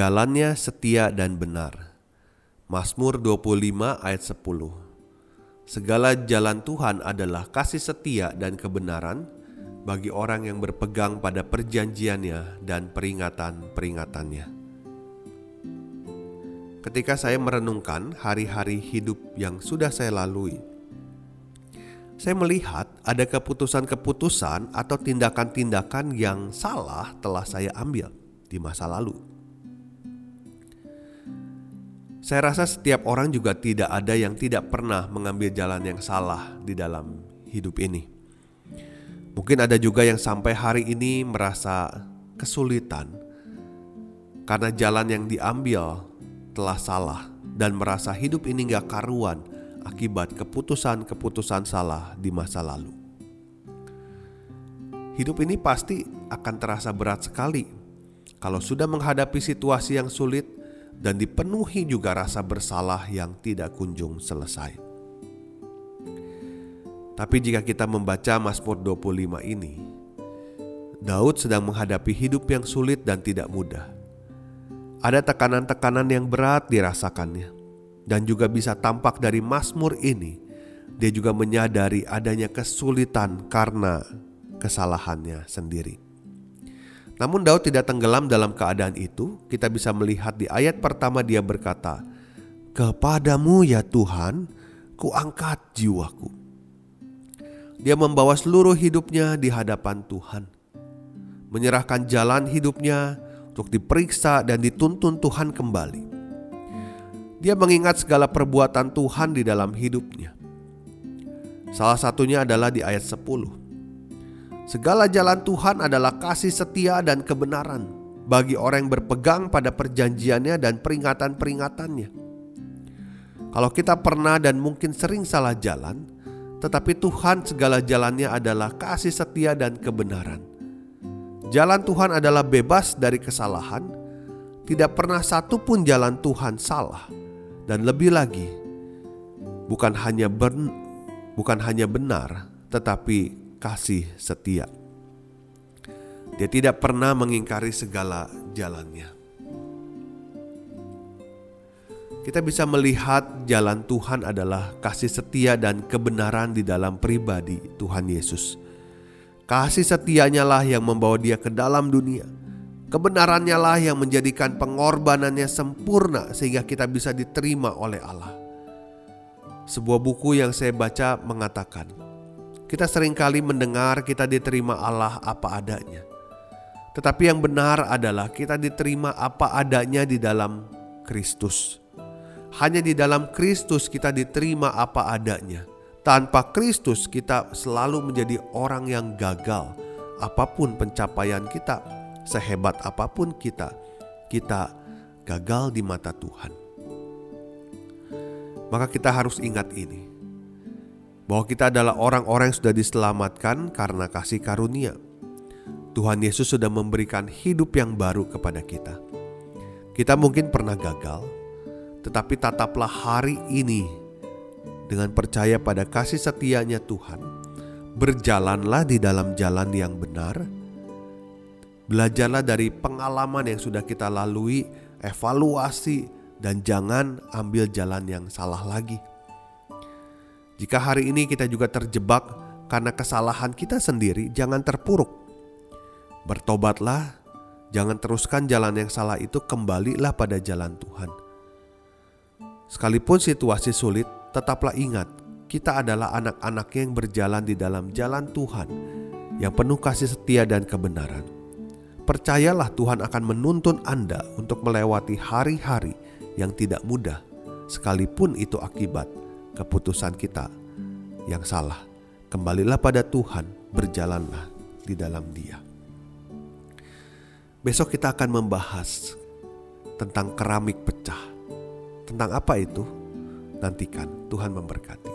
Jalannya setia dan benar. Mazmur 25 ayat 10. Segala jalan Tuhan adalah kasih setia dan kebenaran, bagi orang yang berpegang pada perjanjiannya dan peringatan-peringatannya. Ketika saya merenungkan hari-hari hidup yang sudah saya lalui, saya melihat ada keputusan-keputusan atau tindakan-tindakan yang salah telah saya ambil di masa lalu. Saya rasa setiap orang juga tidak ada yang tidak pernah mengambil jalan yang salah di dalam hidup ini. Mungkin ada juga yang sampai hari ini merasa kesulitan karena jalan yang diambil telah salah dan merasa hidup ini gak karuan akibat keputusan-keputusan salah di masa lalu. Hidup ini pasti akan terasa berat sekali kalau sudah menghadapi situasi yang sulit dan dipenuhi juga rasa bersalah yang tidak kunjung selesai. Tapi jika kita membaca Mazmur 25 ini, Daud sedang menghadapi hidup yang sulit dan tidak mudah. Ada tekanan-tekanan yang berat dirasakannya dan juga bisa tampak dari Mazmur ini. Dia juga menyadari adanya kesulitan karena kesalahannya sendiri. Namun Daud tidak tenggelam dalam keadaan itu. Kita bisa melihat di ayat pertama dia berkata, "Kepadamu ya Tuhan, kuangkat jiwaku." Dia membawa seluruh hidupnya di hadapan Tuhan, menyerahkan jalan hidupnya untuk diperiksa dan dituntun Tuhan kembali. Dia mengingat segala perbuatan Tuhan di dalam hidupnya. Salah satunya adalah di ayat 10. Segala jalan Tuhan adalah kasih setia dan kebenaran bagi orang yang berpegang pada perjanjiannya dan peringatan-peringatannya. Kalau kita pernah dan mungkin sering salah jalan, tetapi Tuhan segala jalannya adalah kasih setia dan kebenaran. Jalan Tuhan adalah bebas dari kesalahan, tidak pernah satu pun jalan Tuhan salah, dan lebih lagi, bukan hanya ben, bukan hanya benar, tetapi kasih setia. Dia tidak pernah mengingkari segala jalannya kita bisa melihat jalan Tuhan adalah kasih setia dan kebenaran di dalam pribadi Tuhan Yesus. Kasih setianya lah yang membawa dia ke dalam dunia. Kebenarannya lah yang menjadikan pengorbanannya sempurna sehingga kita bisa diterima oleh Allah. Sebuah buku yang saya baca mengatakan, kita sering kali mendengar kita diterima Allah apa adanya. Tetapi yang benar adalah kita diterima apa adanya di dalam Kristus. Hanya di dalam Kristus kita diterima apa adanya. Tanpa Kristus kita selalu menjadi orang yang gagal. Apa pun pencapaian kita, sehebat apa pun kita, kita gagal di mata Tuhan. Maka kita harus ingat ini. Bahwa kita adalah orang-orang yang sudah diselamatkan karena kasih karunia. Tuhan Yesus sudah memberikan hidup yang baru kepada kita. Kita mungkin pernah gagal, tetapi tataplah hari ini dengan percaya pada kasih setianya Tuhan. Berjalanlah di dalam jalan yang benar. Belajarlah dari pengalaman yang sudah kita lalui, evaluasi, dan jangan ambil jalan yang salah lagi. Jika hari ini kita juga terjebak karena kesalahan kita sendiri, jangan terpuruk. Bertobatlah, jangan teruskan jalan yang salah itu, kembalilah pada jalan Tuhan. Sekalipun situasi sulit, tetaplah ingat kita adalah anak-anak yang berjalan di dalam jalan Tuhan yang penuh kasih setia dan kebenaran. Percayalah Tuhan akan menuntun Anda untuk melewati hari-hari yang tidak mudah, sekalipun itu akibat keputusan kita yang salah Kembalilah pada Tuhan, berjalanlah di dalam Dia. Besok kita akan membahas tentang keramik pecah. Tentang apa itu? Nantikan Tuhan memberkati.